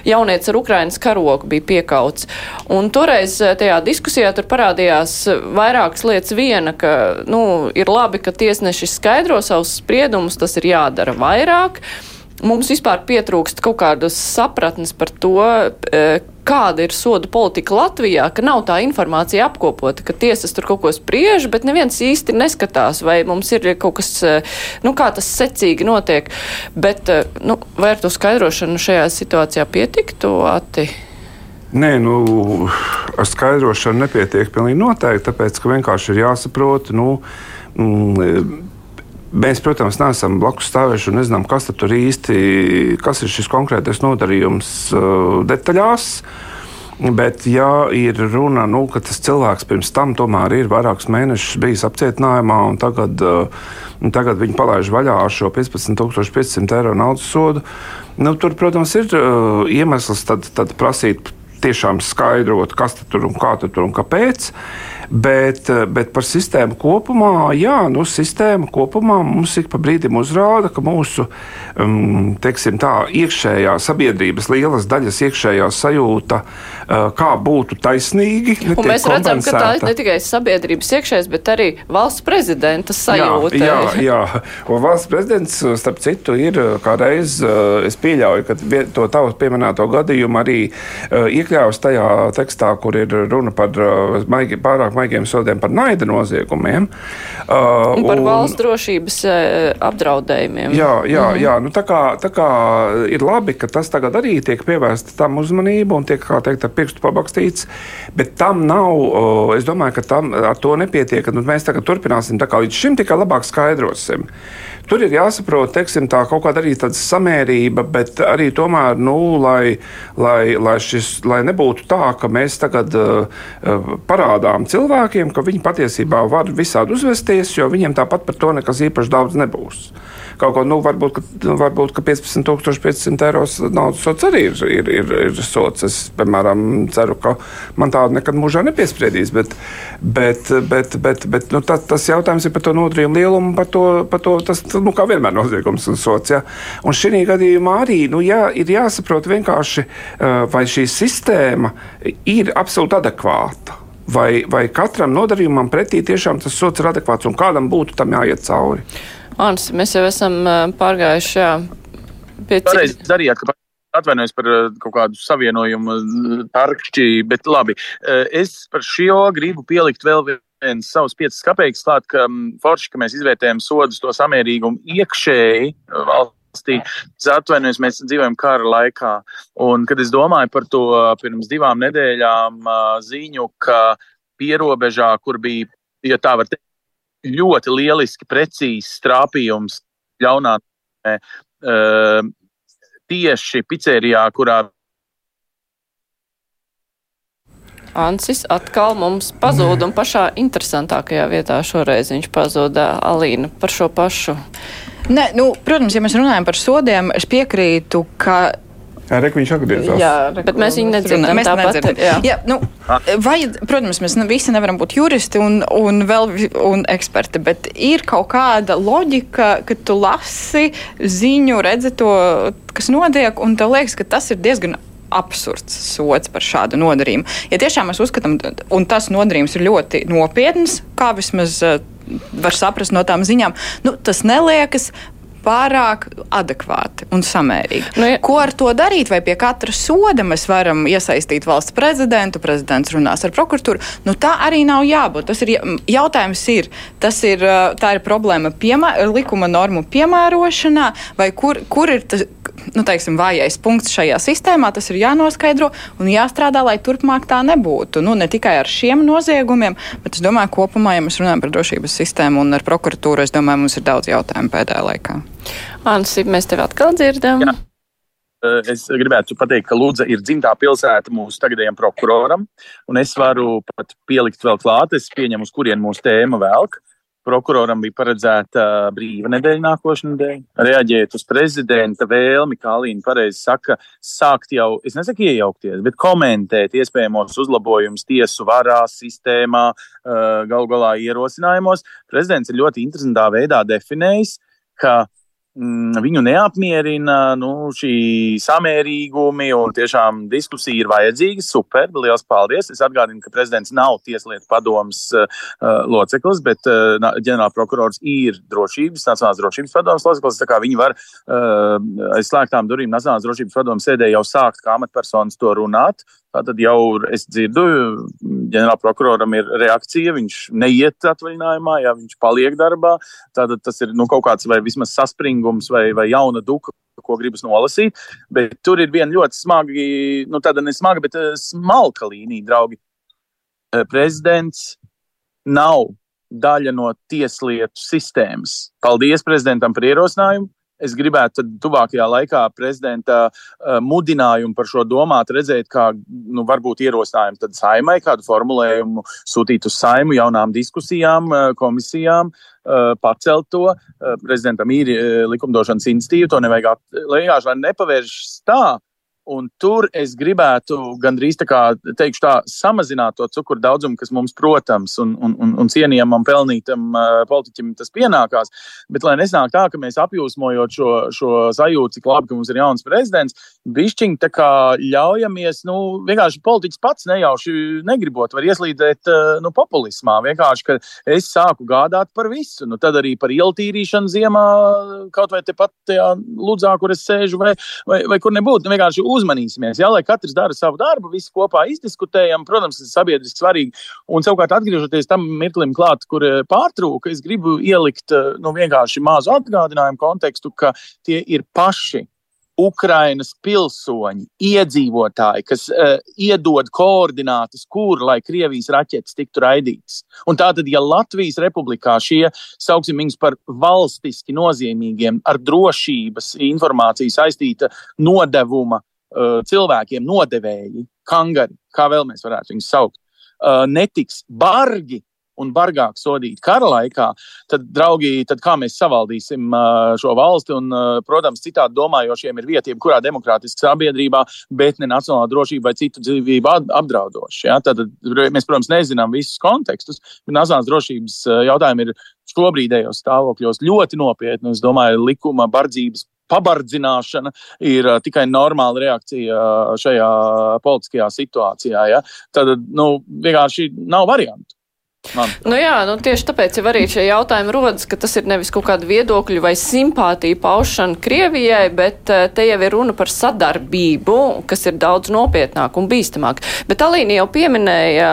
jaunieci ar Ukrainas karogu bija piekauts. Un toreiz tajā diskusijā tur parādījās vairākas lietas. Viena, ka, nu, ir labi, ka tiesneši skaidro savus spriedumus, tas ir jādara vairāk. Mums vispār pietrūkst kaut kādas sapratnes par to, kāda ir soda politika Latvijā, ka nav tā informācija apkopota, ka tiesas tur kaut ko spriež, bet neviens īsti neskatās, vai mums ir kaut kas, eh, nu, kā tas secīgi notiek. Bet, eh, nu, vai ar to skaidrošanu šajā situācijā pietiktu, Ati? Nē, nu, ar skaidrošanu nepietiek pilnīgi noteikti, tāpēc, ka vienkārši ir jāsaprot, nu, mm, Mēs, protams, neesam blakus stāvējuši un nezinām, kas tur īsti kas ir šis konkrētais nodarījums uh, detaļās. Bet, ja ir runa, nu, ka tas cilvēks pirms tam tomēr ir vairākus mēnešus bijis apcietinājumā, un tagad, uh, tagad viņi palaiž vaļā ar šo 15,500 eiro naudas sodu, nu, tur, protams, ir uh, iemesls tad, tad prasīt tiešām skaidrot, kas tur un kā tur un kāpēc. Bet, eh, bet par sistēmu kopumā, jā, nu, sistēma kopumā mums ik pa brīdim uzrāda, ka mūsu um, teiksim, tā, iekšējā sabiedrības lielas daļas iekšējā sajūta, uh, kā būtu taisnīgi. Mēs redzam, ka tā ir ne tikai sabiedrības iekšējais, bet arī valsts prezidenta sajūta. Jā, jā, jā. un valsts prezidents, starp citu, ir kādreiz, uh, es pieļauju, ka to tavu pieminēto gadījumu arī uh, iekļāvis tajā tekstā, kur ir runa par maigi, pārāk maigiem sodiem par naida noziegumiem. Uh, un par un, valsts drošības uh, apdraudējumiem. Jā, jā, -hmm. jā nu, tā, kā, tā kā ir labi, ka tas tagad arī tiek pievērsta tam uzmanību un tiek, kā teikt, ar pirkstu pabakstīts, bet tam nav, uh, es domāju, ka tam ar to nepietiek, nu, mēs tagad turpināsim tā kā līdz šim tikai labāk skaidrosim. Tur ir jāsaprot, teiksim, tā kaut kāda arī samērība, bet arī tomēr, nu, lai, lai, lai, šis, lai nebūtu tā, ka mēs tagad uh, parādām cilvēkiem, ka viņi patiesībā var visādi uzvesties, jo viņiem tāpat par to nekas īpaši daudz nebūs kaut ko, nu, varbūt, ka, varbūt, ka 15,500 eiro naudas sots arī ir, ir, ir, ir sots. Es, piemēram, ceru, ka man tādu nekad mūžā nepiespriedīs. Bet, bet, bet, bet, bet nu, tas, tas jautājums ir par to nodarījumu lielumu, par to, par to tas, nu, kā vienmēr noziegums un sots. Ja? Un šī gadījumā arī nu, jā, ir jāsaprot vienkārši, vai šī sistēma ir absolūti adekvāta. Vai, vai katram nodarījumam pretī tiešām tas sots ir adekvāts un kādam būtu tam jāiet cauri? Ants, mēs jau esam pārgājuši jā, pie cik... Pareizi darījāt, ka atvainojos par kaut kādu savienojumu tarkšķi, bet labi. Es par šo gribu pielikt vēl viens savus piecas kapeikas klāt, ka forši, ka mēs izvērtējam sodus to samērīgumu iekšēji valstī. Es atvainojos, mēs dzīvojam kara laikā. Un, kad es domāju par to pirms divām nedēļām ziņu, ka pierobežā, kur bija, ja tā var teikt, ļoti lieliski, precīzs trāpījums ļaunā uh, tieši pizzerijā, kurā. Ansis atkal mums pazuda un pašā interesantākajā vietā šoreiz viņš pazuda Alīna par šo pašu. Nē, nu, protams, ja mēs runājam par sodiem, es piekrītu, ka Jā, Reku viņš atgriezās. Jā, reku, bet mēs viņu nedzirdam. Mēs tāpat, nedzirdam. Jā. Jā, nu, vajad, protams, mēs visi nevaram būt juristi un, un vēl un eksperti, bet ir kaut kāda loģika, ka tu lasi ziņu, redzi to, kas notiek, un tev liekas, ka tas ir diezgan absurds sots par šādu nodarījumu. Ja tiešām mēs uzskatām, un tas nodarījums ir ļoti nopietns, kā vismaz uh, var saprast no tām ziņām, nu, tas neliekas pārāk adekvāti un samērīgi. Nu, ja. Ko ar to darīt? Vai pie katra soda mēs varam iesaistīt valsts prezidentu, prezidents runās ar prokuratūru? Nu, tā arī nav jābūt. Tas ir jautājums, ir, tas ir, tā ir problēma piemē, likuma normu piemērošanā, vai kur, kur ir tas, nu, teiksim, vājais punkts šajā sistēmā. Tas ir jānoskaidro un jāstrādā, lai turpmāk tā nebūtu. Nu, ne tikai ar šiem noziegumiem, bet es domāju, kopumā, ja mēs runājam par drošības sistēmu un ar prokuratūru, es domāju, mums ir daudz jautājumu pēdējā laikā. Ansi, mēs tevi atkal dzirdam. Jā. Es gribētu pateikt, ka Lūdza ir dzimtā pilsēta mūsu tagadējiem prokuroram, un es varu pat pielikt vēl klāt, es pieņemu, uz kurien mūsu tēma velk. Prokuroram bija paredzēta brīva nedēļa nākošais nedēļa. Reaģēt uz prezidenta vēlmi, kā Alīna pareizi saka, sākt jau, es nesaku iejaukties, bet komentēt iespējamos uzlabojumus tiesu varā, sistēmā, galu galā ierosinājumos. Prezidents ir ļoti interesantā veidā definējis, ka viņu neapmierina nu, šī samērīgumi un tiešām diskusija ir vajadzīga. Super, liels paldies! Es atgādinu, ka prezidents nav Tieslietu padomas uh, loceklis, bet uh, ģenerālprokurors ir drošības, Nacionālās drošības padomas loceklis. Viņi var uh, aiz slēgtām durvīm Nacionālās drošības padomas sēdē jau sākt kā amatpersonas to runāt. Tātad jau es dzirdu, ģenerālprokuroram ir reakcija, viņš neiet atvaļinājumā, ja viņš paliek darbā. Tātad tas ir nu, kaut kāds vai vismaz saspringums vai, vai jauna duka, ko gribas nolasīt. Bet tur ir viena ļoti smaga, nu tāda ne smaga, bet eh, smalka līnija, draugi. Eh, prezidents nav daļa no tieslietu sistēmas. Paldies prezidentam par ierosinājumu. Es gribētu tuvākajā laikā prezidenta uh, mudinājumu par šo domāt, redzēt, kā nu, varbūt ierosinājumu tad saimai, kādu formulējumu sūtīt uz saimu jaunām diskusijām, uh, komisijām, uh, pacelt to. Prezidentam ir likumdošanas institīva, to nevajag vienkārši, lai nepavēršas tā, Un tur es gribētu gandrīz tā kā teikšu, tā, samazināt to cukuru daudzumu, kas mums, protams, un, un, un, un cienījamam, pelnītam uh, politiķim tas pienākās. Bet lai nesnāk tā, ka mēs apjūsmojot šo, šo sajūtu, cik labi, ka mums ir jauns prezidents, bišķiņi tā kā ļaujamies, nu, vienkārši politiķis pats nejauši negribot, var ieslīdēt uh, nu, populismā. Vienkārši, ka es sāku gādāt par visu, nu, tad arī par ieltīrīšanu ziemā, kaut vai tepat tajā ludzā, kur es sēžu, vai, vai, vai kur nebūtu. Nu, uzmanīsimies, ja, lai katrs dara savu darbu, visi kopā izdiskutējam. Protams, tas ir sabiedriski svarīgi. Un savukārt, atgriežoties tam mirklim klāt, kur eh, pārtrūka, es gribu ielikt eh, nu, vienkārši mazu atgādinājumu kontekstu, ka tie ir paši Ukrainas pilsoņi, iedzīvotāji, kas uh, iedod koordinātas, kur lai Krievijas raķetes tiktu raidītas. Un tātad, ja Latvijas republikā šie, sauksim viņus par valstiski nozīmīgiem, ar drošības informāciju saistīta nodevuma uh, cilvēkiem, nodevēji, kangari, kā vēl mēs varētu viņus saukt, uh, netiks bargi un bargāk sodīt kara laikā, tad, draugi, tad kā mēs savaldīsim šo valsti? Un, protams, citādi domājošiem ir vieta, jebkurā demokrātiskā sabiedrībā, bet ne nacionālā drošība vai citu dzīvību apdraudoša. Ja? Tad mēs, protams, nezinām visus kontekstus, bet nacionālās drošības jautājumi ir šobrīdējos stāvokļos ļoti nopietni. Es domāju, likuma bardzības pabardzināšana ir tikai normāla reakcija šajā politiskajā situācijā. Ja? Tad nu, vienkārši nav variantu. Man. Nu jā, nu tieši tāpēc jau arī šie jautājumi rodas, ka tas ir nevis kaut kāda viedokļu vai simpātija paušana Krievijai, bet eh, te jau ir runa par sadarbību, kas ir daudz nopietnāk un bīstamāk. Bet Alīna jau pieminēja,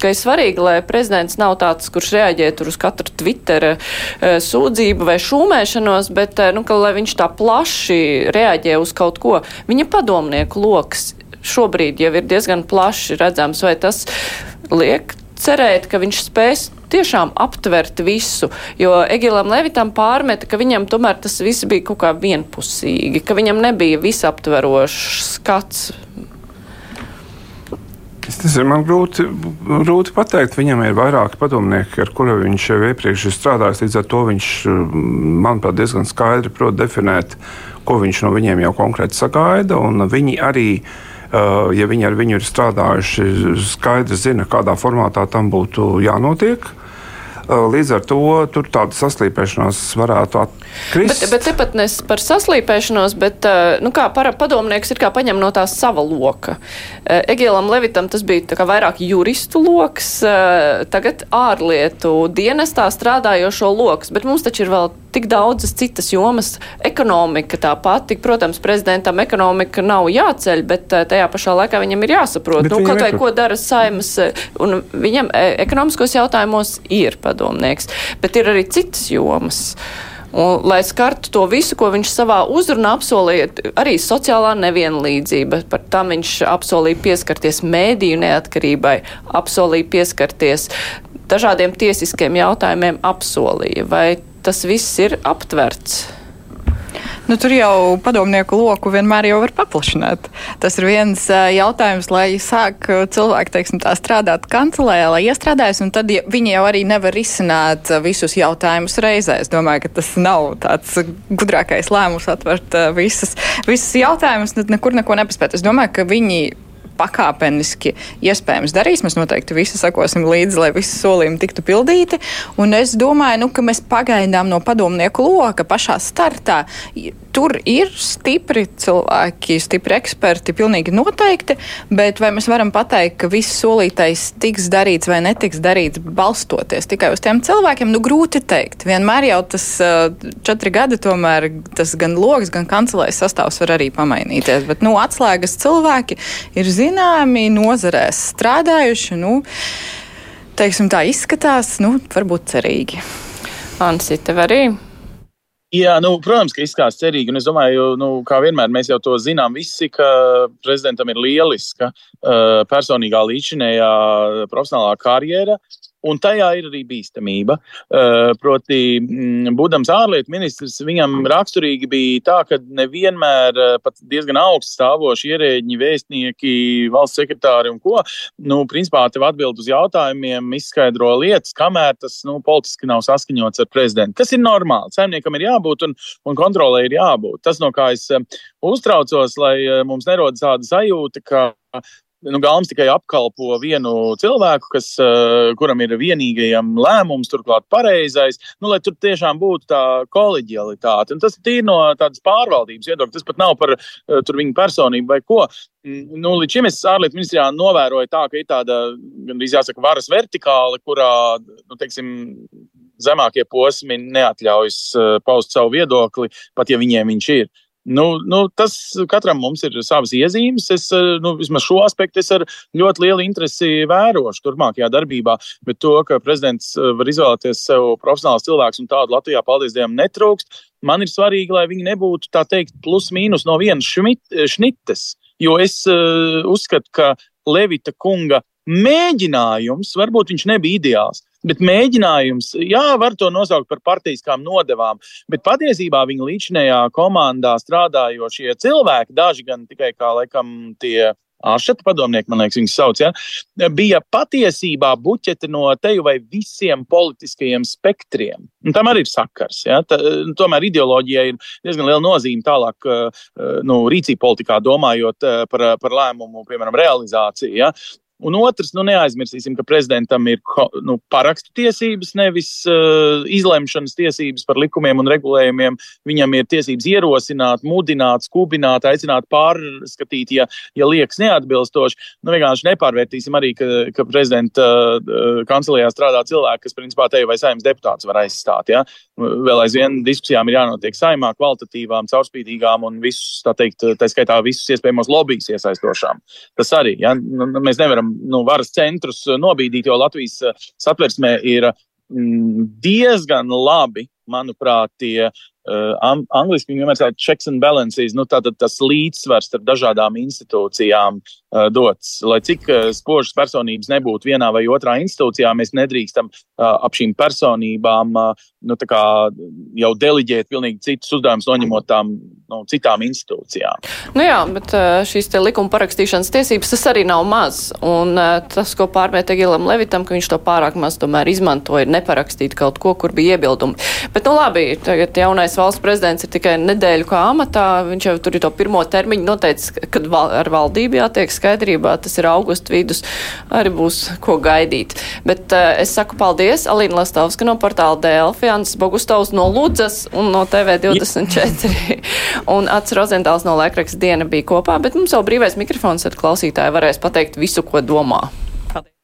ka ir svarīgi, lai prezidents nav tāds, kurš reaģē tur uz katru Twitter eh, sūdzību vai šūmēšanos, bet, eh, nu, ka lai viņš tā plaši reaģē uz kaut ko, viņa padomnieku loks šobrīd jau ir diezgan plaši redzams, vai tas liek cerēt, ka viņš spēs tiešām aptvert visu, jo Egilam Levitam pārmeta, ka viņam tomēr tas viss bija kaut kā vienpusīgi, ka viņam nebija visaptverošs skats. Tas ir man grūti, grūti pateikt. Viņam ir vairāki padomnieki, ar kuriem viņš jau iepriekš ir strādājis. Līdz ar to viņš, manuprāt, diezgan skaidri prot definēt, ko viņš no viņiem jau konkrēti sagaida. Viņi arī uh, ja viņi ar viņu ir strādājuši, skaidri zina, kādā formātā tam būtu jānotiek. Eh, līdz ar to tāda saslīpēšanās varētu atkrist. Bet, bet tepat nes par saslīpēšanos, bet eh, nu, kā para, padomnieks ir kā paņem no tā sava loka. Egēlam Levitam tas bija vairāk juristu loks, tagad ārlietu dienestā strādājošo loks, bet mums taču ir vēl tik daudzas citas jomas. Ekonomika tā pati, protams, prezidentam ekonomika nav jāceļ, bet eh, tajā pašā laikā viņam ir jāsaprot, bet nu, kaut vai ko dara saimas, eh, un viņam eh, ekonomiskos jautājumos ir padomnieks, bet ir arī citas jomas. Un, lai skartu to visu, ko viņš savā uzrunā apsolīja, arī sociālā nevienlīdzība, par tam viņš apsolīja pieskarties mēdīju neatkarībai, apsolīja pieskarties dažādiem tiesiskiem jautājumiem, apsolīja. Vai tas viss ir aptverts. Nu, tur jau padomnieku loku vienmēr jau var paplašināt. Tas ir viens jautājums, lai sāk cilvēki, teiksim, strādāt kancelē, lai iestrādājas, un tad viņi jau arī nevar risināt visus jautājumus reizē. Es domāju, ka tas nav tāds gudrākais lēmums atvert visas, visas jautājumus, nekur neko nepaspēt. Es domāju, ka viņi pakāpeniski iespējams darīs. Mēs noteikti visi sakosim līdzi, lai visi solījumi tiktu pildīti. Un es domāju, nu, ka mēs pagaidām no padomnieku loka pašā startā. Tur ir stipri cilvēki, stipri eksperti, pilnīgi noteikti, bet vai mēs varam pateikt, ka viss solītais tiks darīts vai netiks darīts balstoties tikai uz tiem cilvēkiem? Nu, grūti teikt. Vienmēr jau tas četri gadi, tomēr tas gan loks, gan kancelēs sastāvs var arī pamainīties. Bet, nu, atslēgas cilvēki ir zināmi nozarēs strādājuši. Nu, teiksim, tā izskatās, nu, varbūt cerīgi. Ansi, tev arī? Jā, nu, protams, ka izskatās cerīgi. Es domāju, nu, kā vienmēr mēs jau to zinām, visi, ka prezidentam ir lieliska uh, personīgā līdzinējā profesionālā karjera. Un tajā ir arī bīstamība. Uh, proti, mm, būdams ārlietu ministrs, viņam raksturīgi bija tā, ka nevienmēr uh, pat diezgan augsts stāvoši ierēģi, vēstnieki, valsts sekretāri un ko, nu, principā tev atbild uz jautājumiem, izskaidro lietas, kamēr tas, nu, politiski nav saskaņots ar prezidentu. Tas ir normāli. Saimniekam ir jābūt un, un kontrolē ir jābūt. Tas, no kā es uh, uztraucos, lai mums nerodas tāda sajūta, ka nu, Galms tikai apkalpo vienu cilvēku, kas, uh, kuram ir vienīgajam lēmums, turklāt pareizais, nu, lai tur tiešām būtu tā koleģialitāte. Un tas ir no tādas pārvaldības viedokļa. Tas pat nav par uh, viņu personību vai ko. Mm, nu, līdz šim es ārlietu ministrijā novēroju tā, ka ir tāda, gandrīz jāsaka, varas vertikāla, kurā, nu, teiksim, zemākie posmi neatļaujas uh, paust savu viedokli, pat ja viņiem viņš ir. Nu, nu, tas katram mums ir savas iezīmes. Es eh, nu, vismaz šo aspektu ar ļoti lielu interesi vērošu turpmākajā darbībā. Bet to, ka prezidents eh, var izvēlēties sev profesionāls cilvēks un tādu Latvijā, paldies Dievam, netrūkst. man ir svarīgi, lai viņi nebūtu tā teikt plus mīnus no vienas šnites, jo es uh, uzskatu, ka Levita kunga mēģinājums, varbūt viņš nebija ideāls, bet mēģinājums, jā, var to nosaukt par partijiskām nodevām, bet patiesībā viņa līdzinējā komandā strādājošie cilvēki, daži gan tikai kā laikam tie Āršata padomnieki, man liekas, viņas sauc, ja, bija patiesībā buķeti no teju vai visiem politiskajiem spektriem. Un tam arī ir sakars. Ja. Ta, tomēr ideoloģijai ir diezgan liela nozīme tālāk, nu, rīcība politikā, domājot par, par lēmumu, piemēram, realizāciju. Ja. Un otrs, nu, neaizmirsīsim, ka prezidentam ir nu, parakstu tiesības, nevis uh, izlemšanas tiesības par likumiem un regulējumiem. Viņam ir tiesības ierosināt, mudināt, skubināt, aicināt pārskatīt, ja, ja liekas neatbilstoši. Nu, vienkārši nepārvērtīsim arī, ka, ka prezidenta uh, kancelējā strādā cilvēki, kas principā te vai saimnes deputāts var aizstāt. Ja? Vēl aizvien diskusijām ir jānotiek saimā, kvalitatīvām, caurspīdīgām un visus, tā teikt, tā skaitā visus iespējamos lobbyus iesaistošām. Tas arī, ja? Nu, mēs nevaram nu, varas centrus nobīdīt, jo Latvijas satversmē ir mm, diezgan labi, manuprāt, tie uh, angliski vienmēr tāda checks and balances, nu, tātad tas līdzsvars starp dažādām institūcijām uh, dots. Lai cik uh, spožas personības nebūtu vienā vai otrā institūcijā, mēs nedrīkstam uh, ap šīm personībām uh, nu, jau deliģēt pilnīgi citus uzdevumus, noņemot tām nu, citām institūcijām. Nu jā, bet šīs likuma parakstīšanas tiesības tas arī nav maz. Un tas, ko pārmēt Egilam Levitam, ka viņš to pārāk maz tomēr izmantoja, neparakstīt kaut ko, kur bija iebildumi. Bet, nu labi, tagad jaunais valsts prezidents ir tikai nedēļu kā amatā. Viņš jau tur ir to pirmo termiņu noteicis, kad val ar valdību jātiek skaidrībā. Tas ir augusta vidus, arī būs ko gaidīt. Bet uh, es saku paldies Alīna Lastovska no portāla Delfi. Jānis Bogustovs no Ludzas un no TV24. un Ats Rozentāls no Laikraksta diena bija kopā, bet mums jau brīvais mikrofons, tad klausītāji varēs pateikt visu, ko domā.